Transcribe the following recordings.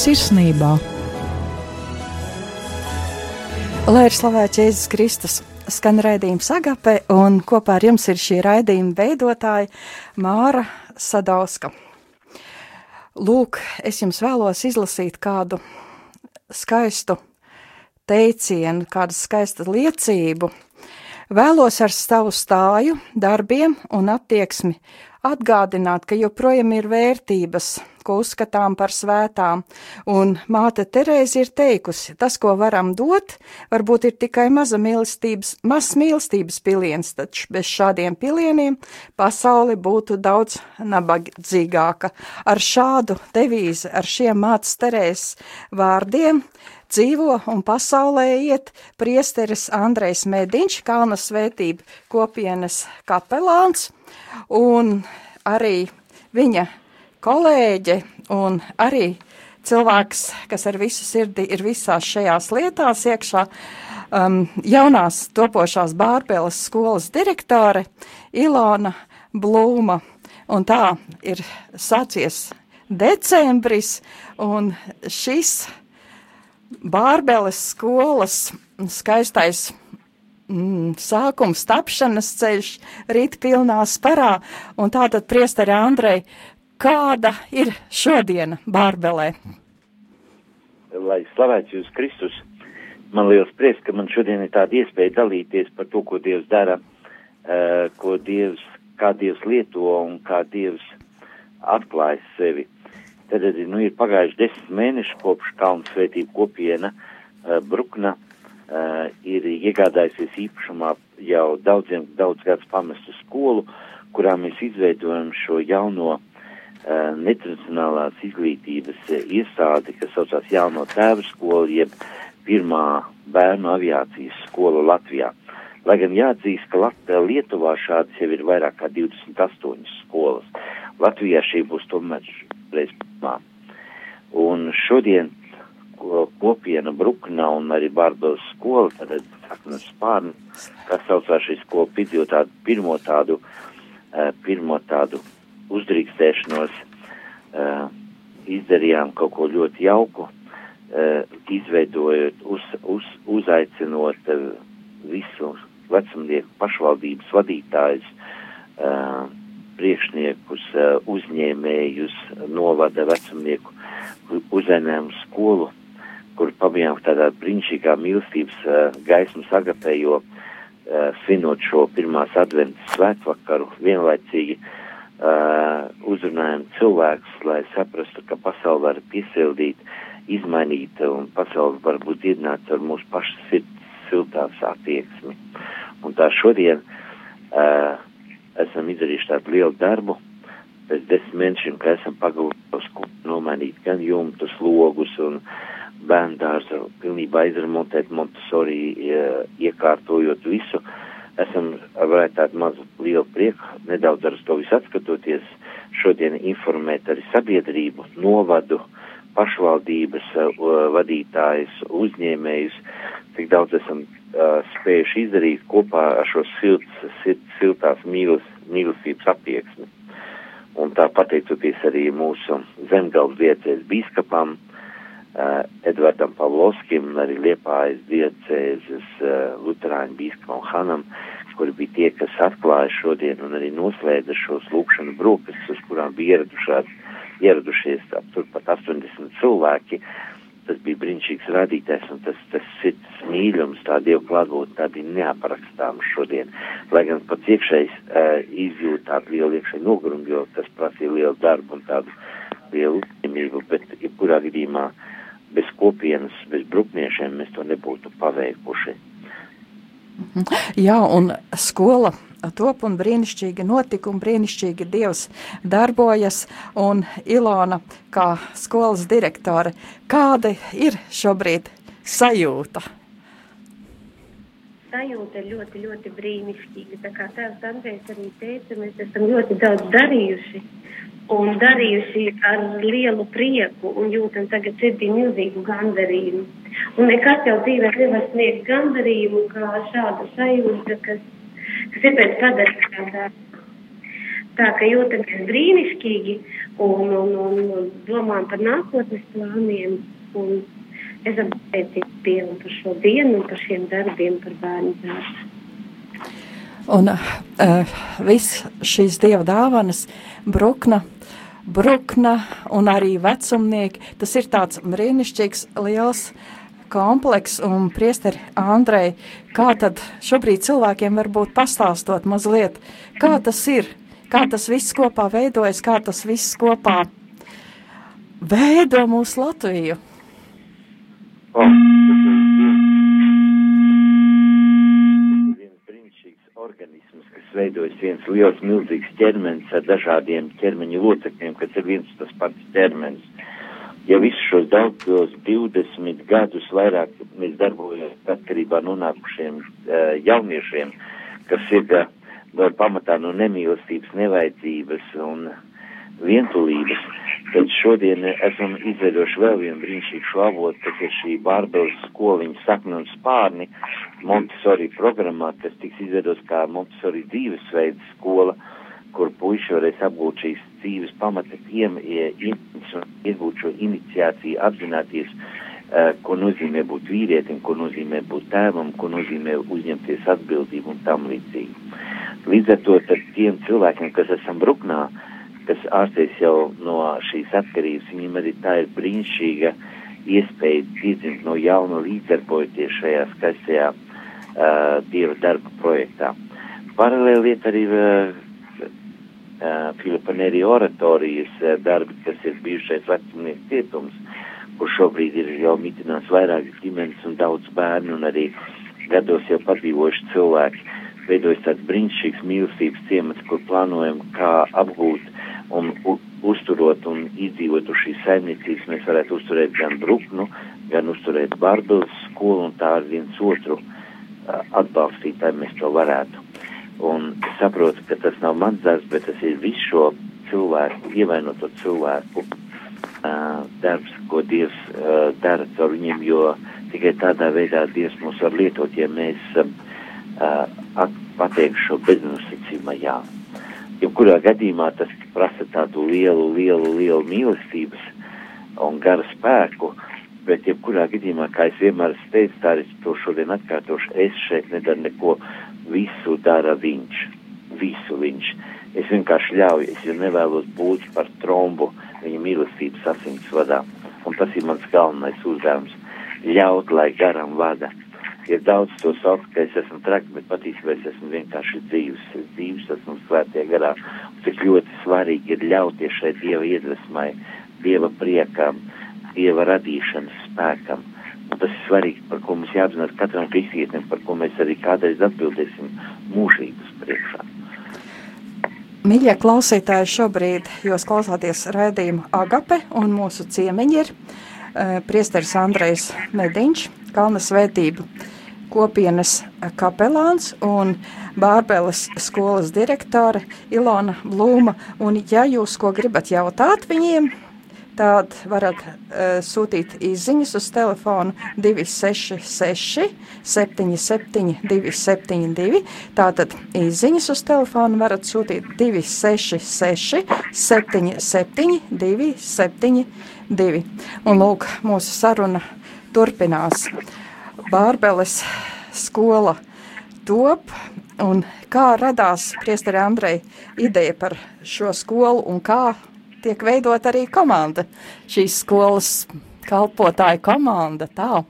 Sirsnībā. Lai ir slavēts Jēzus Kristus, skan raidījums Agape, un kopā ar jums ir šī raidījuma veidotāja Māra Sadauska. Lūk, es jums vēlos izlasīt kādu skaistu teicienu, kādu skaistu liecību. Vēlos ar savu stāju, darbiem un attieksmi atgādināt, ka joprojām ir vērtības, ko uzskatām par svētām, un māte Terēze ir teikusi, tas, ko varam dot, varbūt ir tikai maza mīlestības, mazs mīlestības piliens, taču bez šādiem pilieniem pasauli būtu daudz nabadzīgāka. Ar šādu devīzi, ar šiem mātes Terēzes vārdiem dzīvo un pasaulē iet priesteris Andrejs Mediņš, Kalna svētība kopienas kapelāns, un arī viņa kolēģe un arī cilvēks, kas ar visu sirdi ir visās šajās lietās iekšā, um, jaunās topošās Bārbeles skolas direktore Ilona Blūma. Un tā ir sācies decembris, un šis Bārbeles skolas skaistais mm, sākums, tapšanas ceļš, rīt pilnā sparā, un tātad priestari Andrei, kāda ir šodiena Bārbelē? Lai slavēts jūs Kristus, man liels prieks, ka man šodien ir tāda iespēja dalīties par to, ko Dievs dara, uh, ko Dievs, kā Dievs lieto un kā Dievs atklājas sevi. Tad nu, ir pagājuši desmit mēneši kopš Kalnu svētību kopiena uh, Brukna uh, ir iegādājusies īpašumā jau daudziem, daudz gadus pamestu skolu, kurā mēs izveidojam šo jauno uh, netradicionālās izglītības uh, iestādi, kas saucās jauno tēvu skolu, jeb pirmā bērnu aviācijas skola Latvijā. Lai gan jāatzīst, ka Lat Lietuvā šādas jau ir vairāk kā 28 skolas. Latvijā šī būs tomēr reiz pirmā. Un šodien kopiena Bruknā un arī Bārdos skola, tad saknes spārni, kas saucās šī skola, piedzīvo tādu pirmo tādu, uh, pirmo tādu uzdrīkstēšanos, uh, izdarījām kaut ko ļoti jauku, uh, izveidojot, uz, uz, uzaicinot uh, visu vecumnieku pašvaldības vadītājus, priekšniekus, uh, uzņēmējus, novada vecumnieku uzņēmumu skolu, kur pabijām tādā brīnišķīgā mīlestības uh, gaismu sagapējo, uh, svinot šo pirmās adventas svētvakaru, vienlaicīgi uzrunājam cilvēkus, lai saprastu, ka pasauli var piesildīt, izmainīt un pasauli var būt dziedināts ar mūsu pašu sirds siltās attieksmi. Un tā šodien uh, esam izdarījuši tādu lielu darbu. Pēc desmit mēnešiem, ka esam pagūši nomainīt gan jumtus, logus un bērndārzu, pilnībā izremontēt Montessori, iekārtojot visu, esam varētu tādu mazu lielu prieku, nedaudz ar to visu atskatoties, šodien informēt arī sabiedrību, novadu, pašvaldības vadītājus, uzņēmējus, cik daudz esam uh, spējuši izdarīt kopā ar šo silts, silt, siltās mīlas, mīlestības attieksmi. Un tā pateicoties arī mūsu zemgals diecēs bīskapam, uh, Edvardam Pavlovskim arī Liepājas diecēzes uh, Luterāņu bīskapam Hanam, kuri bija tie, kas atklāja šodien un arī noslēdza šos lūkšanu brūkastus, uz kurām bija ieradušās, ieradušies ap turpat 80 cilvēki. Tas bija brīnišķīgs rādītājs, un tas, tas sirds mīlums, tā Dieva klātbūtne, tā bija neaprakstāma šodien. Lai gan pats iekšējs uh, izjūt tādu lielu iekšēju nogurumu, jo tas prasīja lielu darbu un tādu lielu uzņemību, bet jebkurā gadījumā bez kopienas, bez brukniešiem mēs to nebūtu paveikuši. Jā, un skola top un brīnišķīgi notikumi, brīnišķīgi Dievs darbojas, un Ilona, kā skolas direktore, kāda ir šobrīd sajūta? Sajūta ir ļoti, ļoti brīnišķīga. Tā kā tēvs Andrejs arī teica, mēs esam ļoti daudz darījuši un darījuši ar lielu prieku un jūtam tagad sirdī milzīgu gandarījumu. Un nekas jau dzīvē nevar sniegt gandarījumu kā šāda sajūta, kas, kas ir pēc padarītā darba. tā ka jūtamies brīnišķīgi un, un, un, un domājam par nākotnes plāniem. Un esam pateicīgi Dievam par šo dienu un par šiem darbiem, par bērnu dārstu. Un uh, viss šīs dieva dāvanas, brukna, brukna un arī vecumnieki, tas ir tāds brīnišķīgs, liels kompleks un priesteri Andrei, kā tad šobrīd cilvēkiem varbūt pastāstot mazliet, kā tas ir, kā tas viss kopā veidojas, kā tas viss kopā veido mūsu Latviju. Oh, veidojas viens liels, milzīgs ķermenis ar dažādiem ķermeņa locekļiem, kas ir viens tas pats ķermenis. Ja visus šos daudzos 20 gadus vairāk mēs darbojamies atkarībā no nākušiem uh, jauniešiem, kas ir uh, no pamatā no nemīlestības, nevajadzības un vientulības, tad šodien esam izveidojuši vēl vienu brīnišķīgu avotu, kas ir šī Bārbeles skoliņa sakna un spārni Montessori programmā, kas tiks izveidots kā Montessori dzīvesveids skola, kur puiši varēs apgūt šīs dzīves pamata tiem un iegūt šo iniciāciju, apzināties, uh, ko nozīmē būt vīrietim, ko nozīmē būt tēvam, ko nozīmē uzņemties atbildību un tam līdzīgi. Līdz ar to tiem cilvēkiem, kas esam bruknā, kas ārstēs jau no šīs atkarības, viņam arī tā ir brīnišķīga iespēja piedzimt no jauna līdzdarbojoties šajā skaistajā uh, Dieva darba projektā. Paralēli iet arī uh, Filipa Neri oratorijas uh, darbi, kas ir bijušais vecumnieku cietums, kur šobrīd ir jau mitinās vairākas ģimenes un daudz bērnu un arī gados jau padzīvojuši cilvēki. Veidojas tāds brīnišķīgs mīlestības ciemats, kur plānojam, kā apgūt un uzturot un izdzīvot uz šīs saimniecības, mēs varētu uzturēt gan Bruknu, gan uzturēt Bārbeles skolu un tā ar viens otru uh, atbalstīt, lai mēs to varētu. Un es saprotu, ka tas nav mans darbs, bet tas ir visu šo cilvēku, ievainoto cilvēku uh, darbs, ko Dievs uh, dara caur viņiem, jo tikai tādā veidā Dievs mūs var lietot, ja mēs uh, pateikšu šo beznosacījumā jā. Jebkurā gadījumā tas prasa tādu lielu, lielu, lielu mīlestības un garu spēku, bet jebkurā gadījumā, kā es vienmēr teicu, tā es to šodien atkārtošu, es šeit nedaru neko, visu dara viņš, visu viņš. Es vienkārši ļauju, es jau nevēlos būt par trombu viņa mīlestības asins vadā, un tas ir mans galvenais uzdevums - ļaut, lai garam vada ir daudz to sauc, ka es esmu traks, bet patiesībā es esmu vienkārši dzīves. Es dzīves esmu svētie garā. Un cik ļoti svarīgi ir ļauties šai Dieva iedvesmai, Dieva priekam, Dieva radīšanas spēkam. Tas ir svarīgi, par ko mums jāapzinās katram kristietim, par ko mēs arī kādreiz atbildēsim mūžības priekšā. Mīļie klausītāji, šobrīd jūs klausāties raidījumu Agape un mūsu ciemiņi ir uh, priesteris Andrejs Mediņš, Kalnas svētību kopienas kapelāns un Bārbeles skolas direktore Ilona Blūma. Un, ja jūs ko gribat jautāt viņiem, tad varat uh, sūtīt izziņas uz telefonu 266 77 272. Tātad izziņas uz telefonu varat sūtīt 266 77 272. Un lūk, mūsu saruna turpinās. Bārbeles skola top un kā radās priesteri Andrei ideja par šo skolu un kā tiek veidot arī komanda, šīs skolas kalpotāja komanda, tā?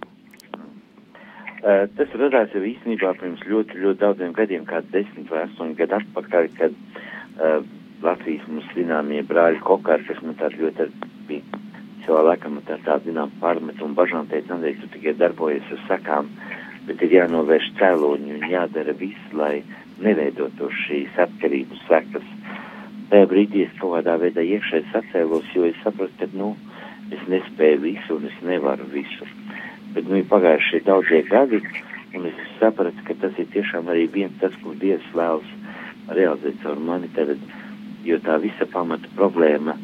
Uh, tas radās jau īstenībā pirms ļoti, ļoti daudziem gadiem, kā desmit vai astoņi gadu atpakaļ, kad uh, Latvijas mums zināmie brāļi Kokāri, kas man tādi ļoti bija savā laikam tā, tā zinām, pārmetu un bažām teica, Andrej, tu tikai darbojies ar sakām, bet ir jānovērš cēloņi un jādara viss, lai neveidotu šīs atkarības sekas. Tajā brīdī es kaut kādā veidā iekšēji sacēlos, jo es sapratu, ka, nu, es nespēju visu un es nevaru visu. Bet, nu, ir pagājuši daudzie gadi, un es sapratu, ka tas ir tiešām arī viens tas, ko Dievs vēlas realizēt caur mani tagad, jo tā visa pamata problēma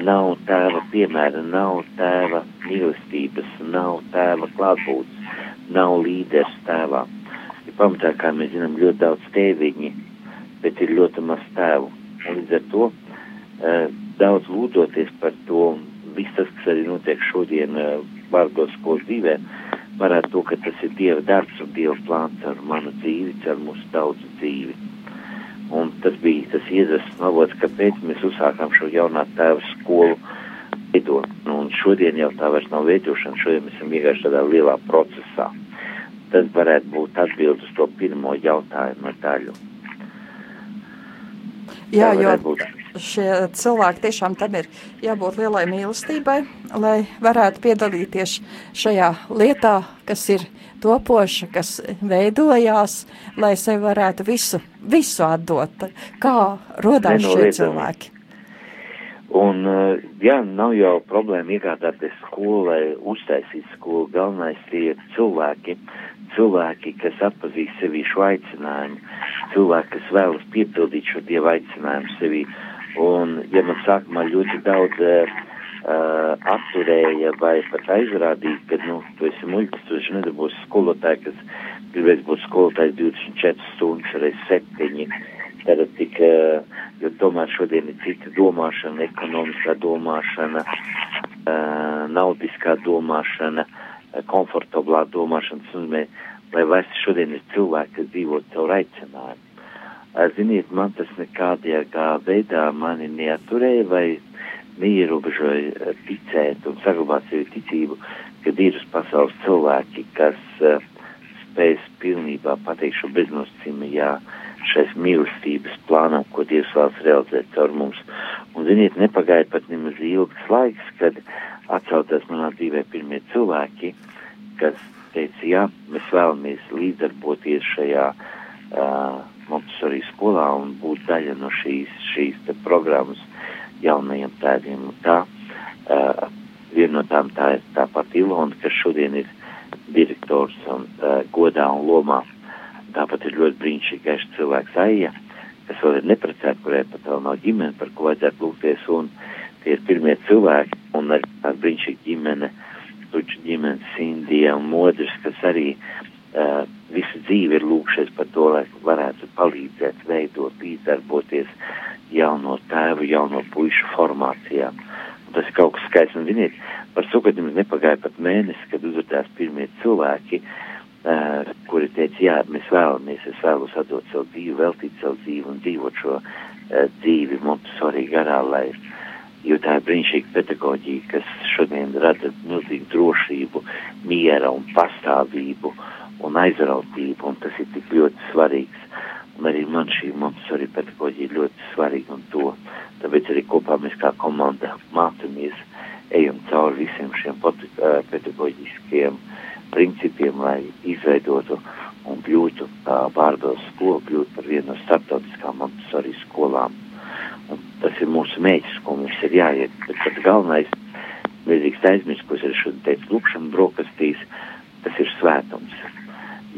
nav tēva piemēra, nav tēva mīlestības, nav tēva klātbūtnes, nav līderis tēvā. Ir pamatā, kā mēs zinām, ļoti daudz tēviņi, bet ir ļoti maz tēvu. Un līdz ar to uh, daudz lūdzoties par to, viss tas, kas arī notiek šodien uh, vārdos skolas dzīvē, varētu to, ka tas ir Dieva darbs un Dieva plāns ar manu dzīvi, ar mūsu daudzu dzīvi. Un tas bija tas iedvesmas avots, kāpēc mēs uzsākām šo jaunā tēva skolu veidot. Nu, un šodien jau tā vairs nav veidošana, šodien mēs esam vienkārši tādā lielā procesā. Tas varētu būt atbild uz to pirmo jautājumu daļu. Jā, jo šie cilvēki tiešām tam ir jābūt lielai mīlestībai, lai varētu piedalīties šajā lietā, kas ir topoša, kas veidojās, lai sevi varētu visu, visu atdot. Kā rodās šie cilvēki? Un, jā, nav jau problēma iegādāties skolu vai uztaisīt skolu. Galvenais ir cilvēki, cilvēki, kas atpazīst sevi šo aicinājumu, cilvēki, kas vēlas piepildīt šo dievu aicinājumu sevi. Un, ja man sākumā ļoti daudz uh, atturēja vai pat aizrādīja, ka, nu, tu esi muļķis, tu esi nedabūs skolotāji, kas gribēs būt skolotājs 24 stundas, arī 7. Tad tik, uh, jo tomēr šodien ir cita domāšana, ekonomiskā domāšana, uh, naudiskā domāšana, uh, komfortablā domāšana, un mēs, lai vairs šodien ir cilvēki, kas dzīvo caur aicinājumu. Ziniet, man tas nekādajā veidā mani neaturēja vai neierobežoja ticēt un saglabāt sevi ticību, ka ir uz pasaules cilvēki, kas uh, spēs pilnībā pateikt šo beznosacījumu jā šais mīlestības plānam, ko Dievs vēlas realizēt caur mums. Un, ziniet, nepagāja pat nemaz ilgs laiks, kad atcelties manā dzīvē pirmie cilvēki, kas teica, jā, mēs vēlamies līdzdarboties šajā uh, Montessori skolā un būt daļa no šīs, šīs programmas jaunajiem tēviem. Tā, uh, viena no tām tā ir tāpat Ilona, kas šodien ir direktors un uh, godā un lomā. Tāpat ir ļoti brīnišķīgais cilvēks Aija, kas vēl ir neprecēta, kurai pat vēl nav ģimene, par ko vajadzētu lūgties. Un tie ir pirmie cilvēki un arī tāda brīnišķīga ģimene, Luča ģimene, Sindija un Modris, kas arī uh, visu dzīvi ir lūkšies par to, lai varētu palīdzēt, veidot, līdzdarboties jauno tēvu, jauno puišu formācijā. Un tas ir kaut kas skaists. Un, ziniet, par sugadiem nepagāja pat mēnesis, kad uzvedās pirmie cilvēki, uh, kuri teica, jā, mēs vēlamies, es vēlos atdot savu dzīvi, veltīt savu dzīvi un dzīvot šo uh, dzīvi Montessori garā, lai jo tā ir brīnišķīga pedagoģija, kas šodien rada milzīgu drošību, miera un pastāvību un aizrautību, un tas ir tik ļoti svarīgs. Un arī man šī Montessori pedagoģija ir ļoti svarīga un to, tāpēc arī kopā mēs kā komanda mācamies, ejam cauri visiem šiem pedagoģiskiem principiem, lai izveidotu un kļūtu uh, vārdos skolu, kļūtu par vienu no starptautiskām Montessori skolām. Tas ir mūsu mēģis, ko mums ir jāiet, bet pats galvenais, nedrīkst aizmirst, ko es arī šodien teicu, lūkšana brokastīs, tas ir svētums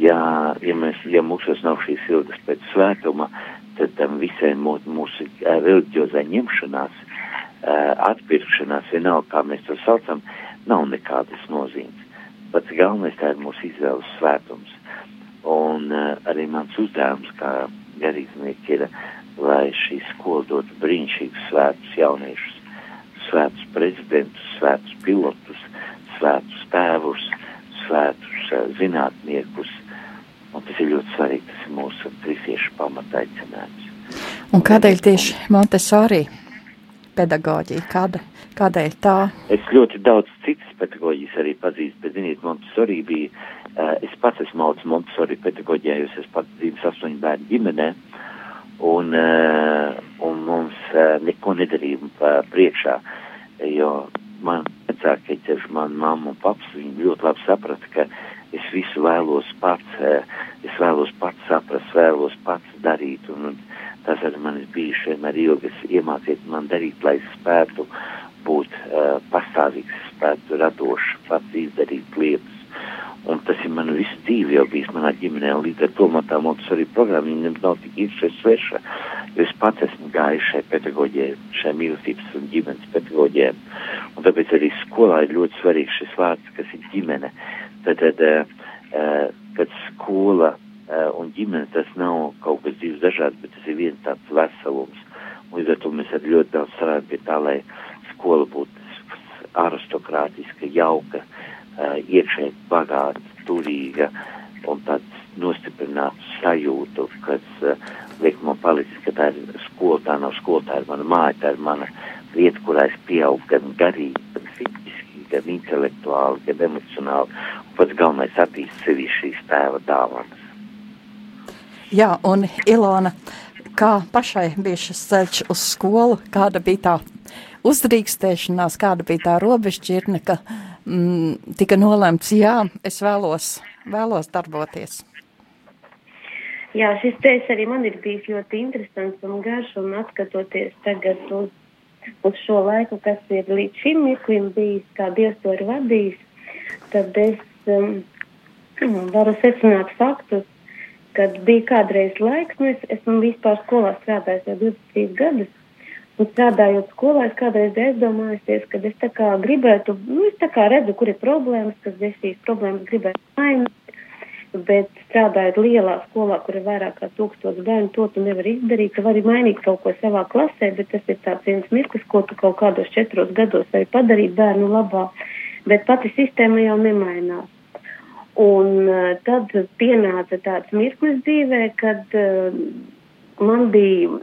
ja, ja, mēs, ja mūsos nav šīs ilgas pēc svētuma, tad tam visai mūsu, mūsu reliģiozai ņemšanās, atpirkšanās, vienalga, kā mēs to saucam, nav nekādas nozīmes. Pats galvenais tā ir mūsu izvēles svētums. Un arī mans uzdevums kā garīdznieki ir, lai šī skola dotu brīnišķīgus svētus jauniešus, svētus prezidentus, svētus pilotus, svētus tēvus, svētus uh, zinātniekus, Un tas ir ļoti svarīgi, tas ir mūsu kristiešu pamataicinājums. Un kādēļ tieši Montesori pedagoģija? Kāda, kādēļ tā? Es ļoti daudz citas pedagoģijas arī pazīstu, bet, ziniet, Montesori bija, uh, es pats esmu mācis Montesori pedagoģijā, jo es pats dzīves astoņu bērnu ģimenē, un, uh, un mums uh, neko nedarīja priekšā, jo man vecākie, ceļš man mamma un paps, viņi ļoti labi saprata, ka es visu vēlos pats, eh, es vēlos pats saprast, vēlos pats darīt, un, un tas arī manis bijuši vienmēr ilgas iemācīt man darīt, lai es spētu būt uh, pastāvīgs, spētu radošs, pats izdarīt lietas. Un tas ir man visu dzīvi jau bijis manā ģimenē, un līdz ar to man tā motus arī programma, viņa nav tik īsti sveša, jo es pats esmu gājis šai pedagoģijai, šai mīlestības un ģimenes pedagoģijai. Un tāpēc arī skolā ir ļoti svarīgs šis vārds, kas ir ģimene. Tad, tad uh, kad skola uh, un ģimene tas nav kaut kas divs dažāds, bet tas ir viens tāds veselums. Līdz ar to mēs arī ļoti daudz strādājam pie tā, lai skola būtu aristokrātiska, jauka, uh, iekšēji bagāta, turīga un tāds nostiprinātu sajūtu, kas uh, liek man palicis, ka tā ir skola, tā nav skola, tā ir mana māja, tā ir mana vieta, kurā es pieaugu gan garīgi, gan fiziski, gan intelektuāli, gan emocionāli, un pats galvenais attīst sevi šīs tēva dāvanas. Jā, un Ilona, kā pašai bija šis ceļš uz skolu, kāda bija tā uzdrīkstēšanās, kāda bija tā robežšķirne, ka mm, tika nolemts, jā, es vēlos, vēlos darboties. Jā, šis ceļš arī man ir bijis ļoti interesants un garš, un atskatoties tagad uz, uz šo laiku, kas ir līdz šim mirklim bijis, kā Dievs to ir vadījis, tad es um, varu secināt faktus, kad bija kādreiz laiks, nu es esmu vispār skolā strādājis jau 23 gadus, un strādājot skolā, es kādreiz aizdomājusies, ka es tā kā gribētu, nu es tā kā redzu, kur ir problēmas, ka es šīs problēmas gribētu mainīt, bet strādājot lielā skolā, kur ir vairāk kā tūkstots bērnu, to tu nevari izdarīt, tu vari mainīt kaut ko savā klasē, bet tas ir tāds viens mirklis, ko tu kaut kādos četros gados vari padarīt bērnu labā, bet pati sistēma jau nemainās. Un uh, tad pienāca tāds mirklis dzīvē, kad uh, man bija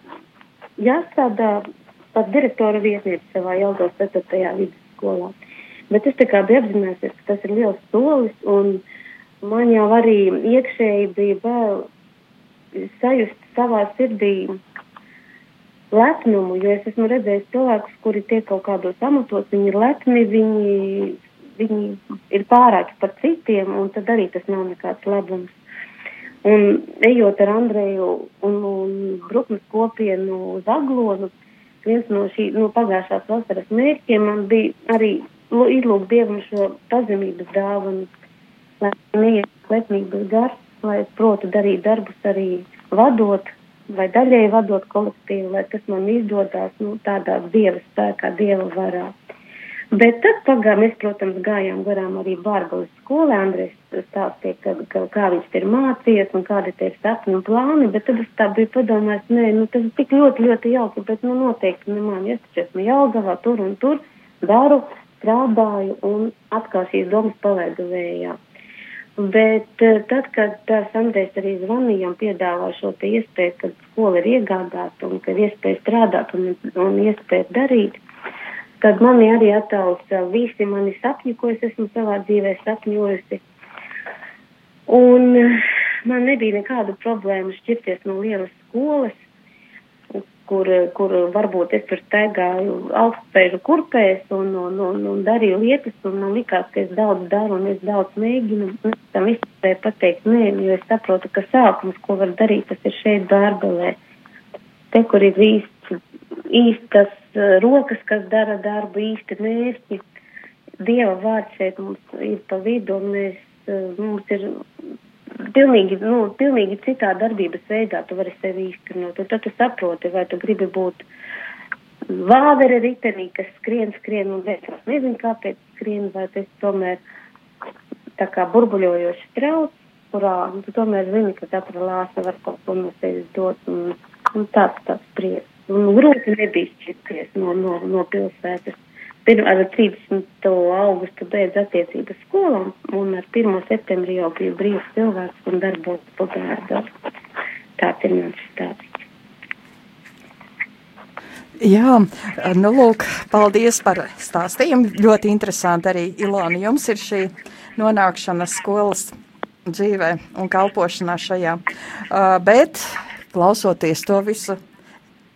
jāstrādā par direktora vietnieci savā Jelgavas 4. vidusskolā. Bet es tā kā biju apzinājusies, ka tas ir liels solis, un man jau arī iekšēji bija vēl sajust savā sirdī lepnumu, jo es esmu redzējis cilvēkus, kuri tiek kaut kādos amatos, viņi ir lepni, viņi viņi ir pārāki par citiem, un tad arī tas nav nekāds labums. Un ejot ar Andreju un, un Bruknes kopienu uz Aglonu, viens no šī no pagājušās vasaras mērķiem man bija arī izlūgt Dievam šo pazemības dāvanu, lai neiet lepnības gars, lai es protu darīt darbus arī vadot vai daļēji vadot kolektīvu, lai tas man izdodas nu, tādā Dieva spēkā, Dieva varā. Bet tad pagājām, mēs, protams, gājām garām arī Bārbalas skolē. Andrēs stāstīja, ka, ka, kā viņš ir mācījies un kādi tie ir sapni un plāni, bet tad es tā biju padomājis, nē, nu tas ir tik ļoti, ļoti jauki, bet nu noteikti ne man, es taču esmu Jelgavā, tur un tur daru, strādāju un atkal šīs domas palaidu vējā. Bet eh, tad, kad tās Andrēs arī zvanīja un piedāvā šo te iespēju, kad skola ir iegādāta un ka ir iespēja strādāt un, un iespēja darīt, Tad mani arī attauca visi mani sapņi, ko es esmu savā dzīvē sapņojusi. Un man nebija nekādu problēmu šķirties no lielas skolas, kur, kur varbūt es tur staigāju augstspēju kurpēs un, un, un, un darīju lietas, un man likās, ka es daudz daru un es daudz mēģinu. Es tam izturēju pateikt nē, jo es saprotu, ka sākums, ko var darīt, tas ir šeit dārbelē. Te, kur ir īsts, īstas Eh, rokas, kas dara darbu īsti mērķi. Dieva vārds šeit mums ir pa vidu, un mēs, eh, mums ir pilnīgi, nu, pilnīgi citā darbības veidā tu vari sevi īstenot. Un tad tu saproti, vai tu gribi būt vāvere ritenī, kas skrien, skrien un veids. Nezinu, kāpēc skrien, vai tas tomēr tā kā burbuļojoši trauc, kurā nu, tu tomēr zini, ka katra lāsa var kaut ko no sevis dot. Un, un tāds tāds prieks. Un grūti nebija šķirties no, no, no pilsētas. Pirm, ar 30. augustu beidz attiecības skolā, un ar 1. septembri jau biju brīvs cilvēks un darbos pagādā. Tāds ir mans stāsts. Jā, nu lūk, paldies par stāstījumu. Ļoti interesanti arī, Ilona, jums ir šī nonākšana skolas dzīvē un kalpošanā šajā. Uh, bet, klausoties to visu,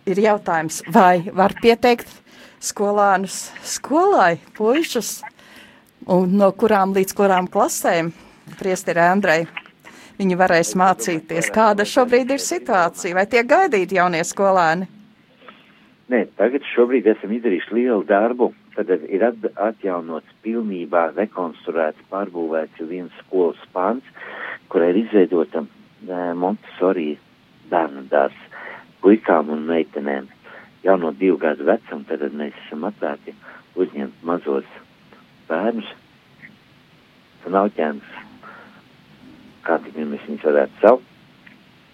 ir jautājums, vai var pieteikt skolānus skolai, puišus, un no kurām līdz kurām klasēm, priesteri Andrei, viņi varēs mācīties. Kāda šobrīd ir situācija, vai tiek gaidīti jaunie skolēni? Nē, tagad šobrīd esam izdarījuši lielu darbu. Tad ir atjaunots pilnībā, rekonstruēts, pārbūvēts viens skolas pāns, kurai ir izveidota Montesori bērnu dārs puikām un meitenēm. Jau no divu gadu vecuma, tad mēs esam atvērti uzņemt mazos bērnus, nauķēnus, kā tik mēs viņus varētu saukt,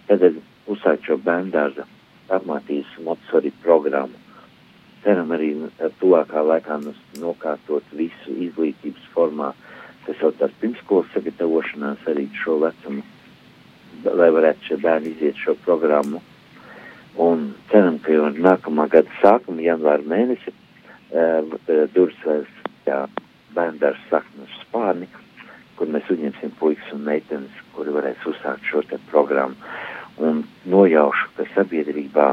tad uzsākt šo bērnu dārza apmācības Montessori programmu. Ceram arī tuvākā laikā nokārtot visu izglītības formā, kas saucās pirmskolas sagatavošanās arī šo vecumu, lai varētu šie bērni iziet šo programmu. Un ceram, ka jau nākamā gada sākuma, janvāra mēnesi, uh, durvis vairs bērndārs saknes spārni, kur mēs uzņemsim puikas un meitenes, kuri varēs uzsākt šo te programmu. Un nojaušu, ka sabiedrībā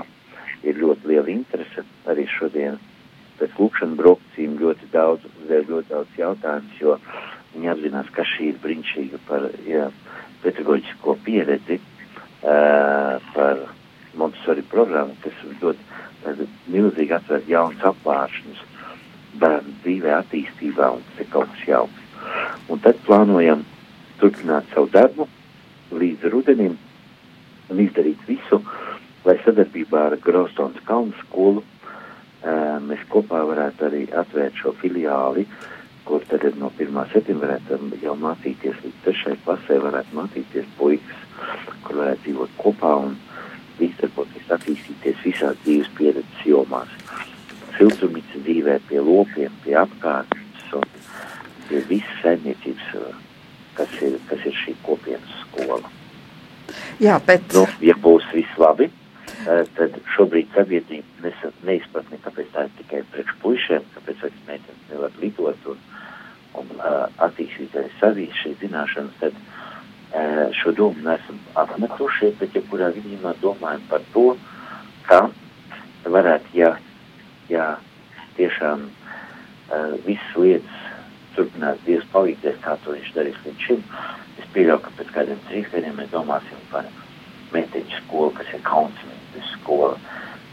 ir ļoti liela interese arī šodien pēc lūkšana brokcīm ļoti daudz, uzdev ļoti daudz jautājumus, jo viņi apzinās, ka šī ir brīnišķīga par ja, pedagoģisko pieredzi, uh, par Montessori programmu, kas dod milzīgi atvērt jaunas apvāršanas bērnu dzīvē, attīstībā un tas ir kaut kas jauns. Un tad plānojam turpināt savu darbu līdz rudenim un izdarīt visu, lai sadarbībā ar Grostons kalnu skolu mēs kopā varētu arī atvērt šo filiāli, kur tad ir no 1. septembra jau mācīties līdz 3. klasē, varētu mācīties puikas, kur varētu dzīvot kopā un līdzdarboties, attīstīties visās dzīves pieredzes jomās. Siltumnīca dzīvē pie lopiem, pie apkārtnes un pie visas saimniecības, kas ir, kas ir šī kopienas skola. Jā, bet. Nu, ja būs viss labi, tad šobrīd sabiedrība neizpratni, kāpēc tā ir tikai priekš puišiem, kāpēc vairs meitenes nevar lidot un, un uh, attīstīt arī savīs šīs zināšanas, tad uh, šo domu nesam apmetuši, bet jebkurā ja gadījumā domājam par to, ka varētu, ja, ja tiešām uh, visas lietas turpinās Dievs palīdzēs, kā to viņš darīs līdz šim, es pieļauju, ka pēc kādiem trīs gadiem mēs domāsim par meiteņu skolu, kas ir kaunsmīnas skola.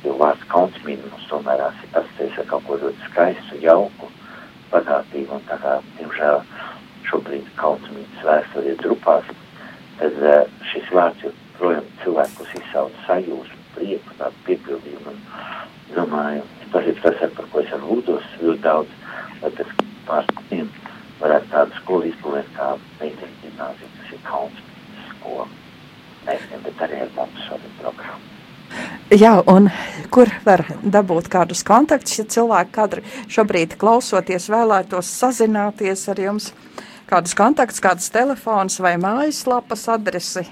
Jo vārds kaunsmīna mums tomēr asociēs ar kaut ko ļoti skaistu, jauku, bagātīgu, un tā kā, diemžēl, šobrīd kaunsmīnas vēsture ir drupās, tad uh, šis vārds joprojām cilvēkus izsauc sajūsmu, prieku, tādu piepildījumu, domāju, tas ir tas, par ko es ar lūdos ļoti daudz, lai tas pārstāvjiem varētu tādu skolu izbūvēt kā meiteņu gimnāzija, tas ir kaunsmīnas skola meitiem, bet arī ar mums šādu programmu. Jā, un kur var dabūt kādus kontaktus, ja cilvēki kadri šobrīd klausoties vēlētos sazināties ar jums, kādus kontaktus, kādas telefons vai mājaslapas adresi?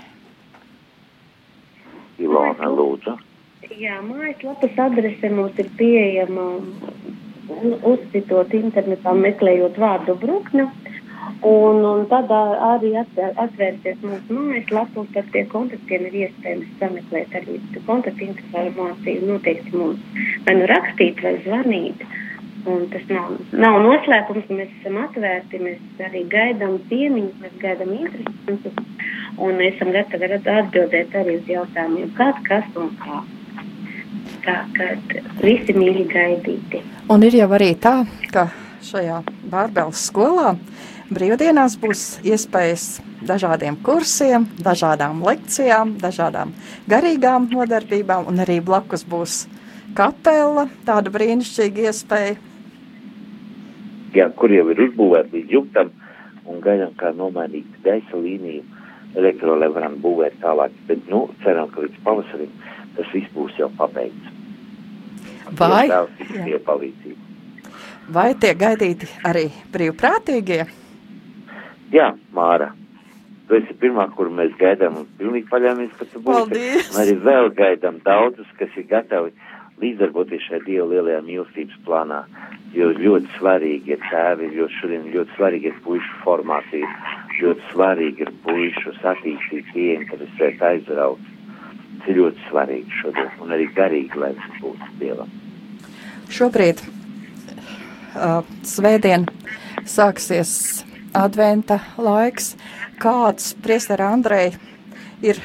Ilona, lūdzu. Jā, mājaslapas adrese mums ir pieejama uzcitot internetā, meklējot vārdu brukņu. Un, un tad arī atvērsies mūsu mājaslapu, tad pie kontaktiem ir iespējams sameklēt arī kontaktu informāciju, noteikti mums vai nu rakstīt vai zvanīt. Un tas nav, nav noslēpums, mēs esam atvērti, mēs arī gaidām ciemiņus, mēs gaidām interesantus un esam gatavi atbildēt arī uz jautājumiem, kāds, kas un kā. Tā kā visi mīļi gaidīti. Un ir jau arī tā, ka šajā Bārbeles skolā brīvdienās būs iespējas dažādiem kursiem, dažādām lekcijām, dažādām garīgām nodarbībām, un arī blakus būs kapela, tāda brīnišķīga iespēja. Jā, kur jau ir uzbūvēta līdz jumtam, un gaidām, kā nomainīt gaisa līniju elektro, lai varam būvēt tālāk, bet, nu, ceram, ka līdz pavasarim tas viss būs jau pabeigts. Vai? Jā, palīdzību. Vai tiek gaidīti arī brīvprātīgie? Jā, Māra. Tu esi pirmā, kur mēs gaidām un pilnīgi paļāmies, ka tu būsi. Paldies! Un arī vēl gaidām daudzus, kas ir gatavi līdzdarboties šajā Dieva lielajā mīlestības plānā. Jo ļoti svarīgi ir tēvi, jo šodien ļoti svarīgi ir puišu formācija, ļoti svarīgi ir puišu es vērtu aizrauc. Tas ir ļoti svarīgi šodien un arī garīgi, lai tas būtu Dievam. Šobrīd uh, svētdien sāksies adventa laiks. Kāds priestera Andrei ir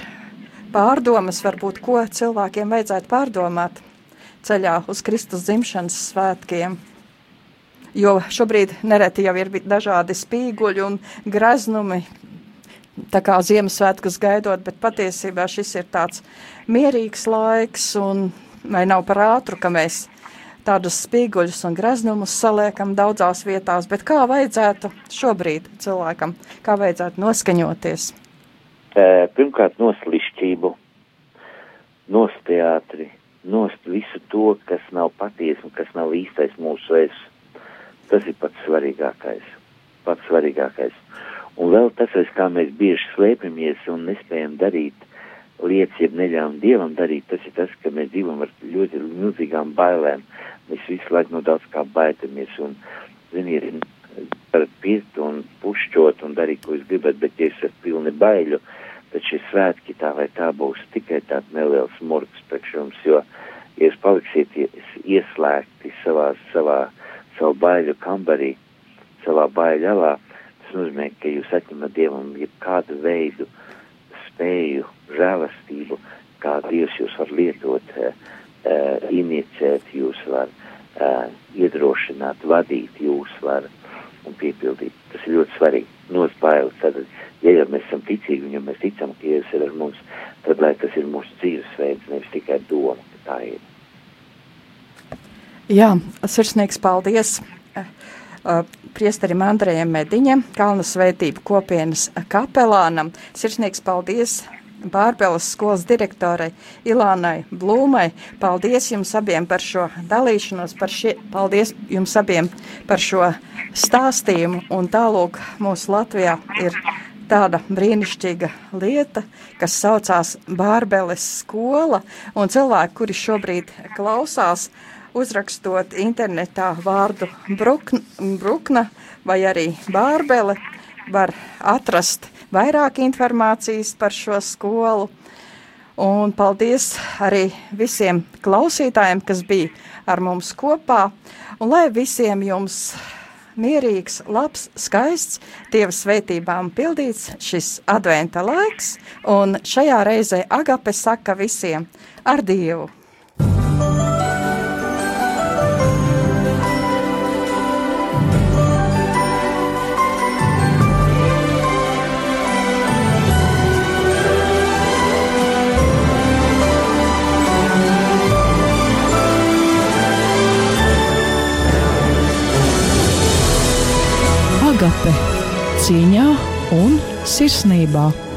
pārdomas, varbūt, ko cilvēkiem vajadzētu pārdomāt ceļā uz Kristus dzimšanas svētkiem? Jo šobrīd nereti jau ir dažādi spīguļi un greznumi, tā kā Ziemassvētkus gaidot, bet patiesībā šis ir tāds mierīgs laiks un vai nav par ātru, ka mēs tādus spīguļus un greznumus saliekam daudzās vietās, bet kā vajadzētu šobrīd cilvēkam, kā vajadzētu noskaņoties? Pirmkārt, noslišķību, nosteātri, nost visu to, kas nav patiesi un kas nav īstais mūsu es. Tas ir pats svarīgākais. Pats svarīgākais. Un vēl tas, aiz kā mēs bieži slēpjamies un nespējam darīt lietas, jeb neļaujam Dievam darīt, tas ir tas, ka mēs dzīvojam ar ļoti milzīgām bailēm. Mēs visu laiku no daudz kā baidamies un, ziniet, varat pirt un pušķot un darīt, ko jūs gribat, bet ja esat pilni baiļu, tad šie svētki tā vai tā būs tikai tāds neliels murgs priekš jums, jo, jūs paliksiet ieslēgti savā, savā, savu baiļu kambarī, savā baiļu alā, Tas nozīmē, ka jūs atņemat Dievam jebkādu veidu spēju, žēlastību, kā Dievs jūs var lietot, uh, uh, inicēt, jūs var uh, iedrošināt, vadīt, jūs var un piepildīt. Tas ir ļoti svarīgi. Nos bailes. Tad, ja jau mēs esam ticīgi un ja mēs ticam, ka Dievs ir ar mums, tad lai tas ir mūsu dzīvesveids, nevis tikai doma, ka tā ir. Jā, sirsnīgs paldies! Uh, priesterim Andrejam Mediņam, Kalnu svētību kopienas kapelānam. Sirsnīgs paldies Bārbelas skolas direktorai Ilānai Blūmai. Paldies jums abiem par šo dalīšanos, par šie, paldies jums abiem par šo stāstījumu. Un tālūk mūsu Latvijā ir tāda brīnišķīga lieta, kas saucās Bārbeles skola, un cilvēki, kuri šobrīd klausās, uzrakstot internetā vārdu brukna, brukna vai arī bārbele, var atrast vairāk informācijas par šo skolu. Un paldies arī visiem klausītājiem, kas bija ar mums kopā. Un lai visiem jums mierīgs, labs, skaists, Dieva svētībām pildīts šis adventa laiks, un šajā reizē Agape saka visiem ar Dievu! Cieņā un sirsnībā.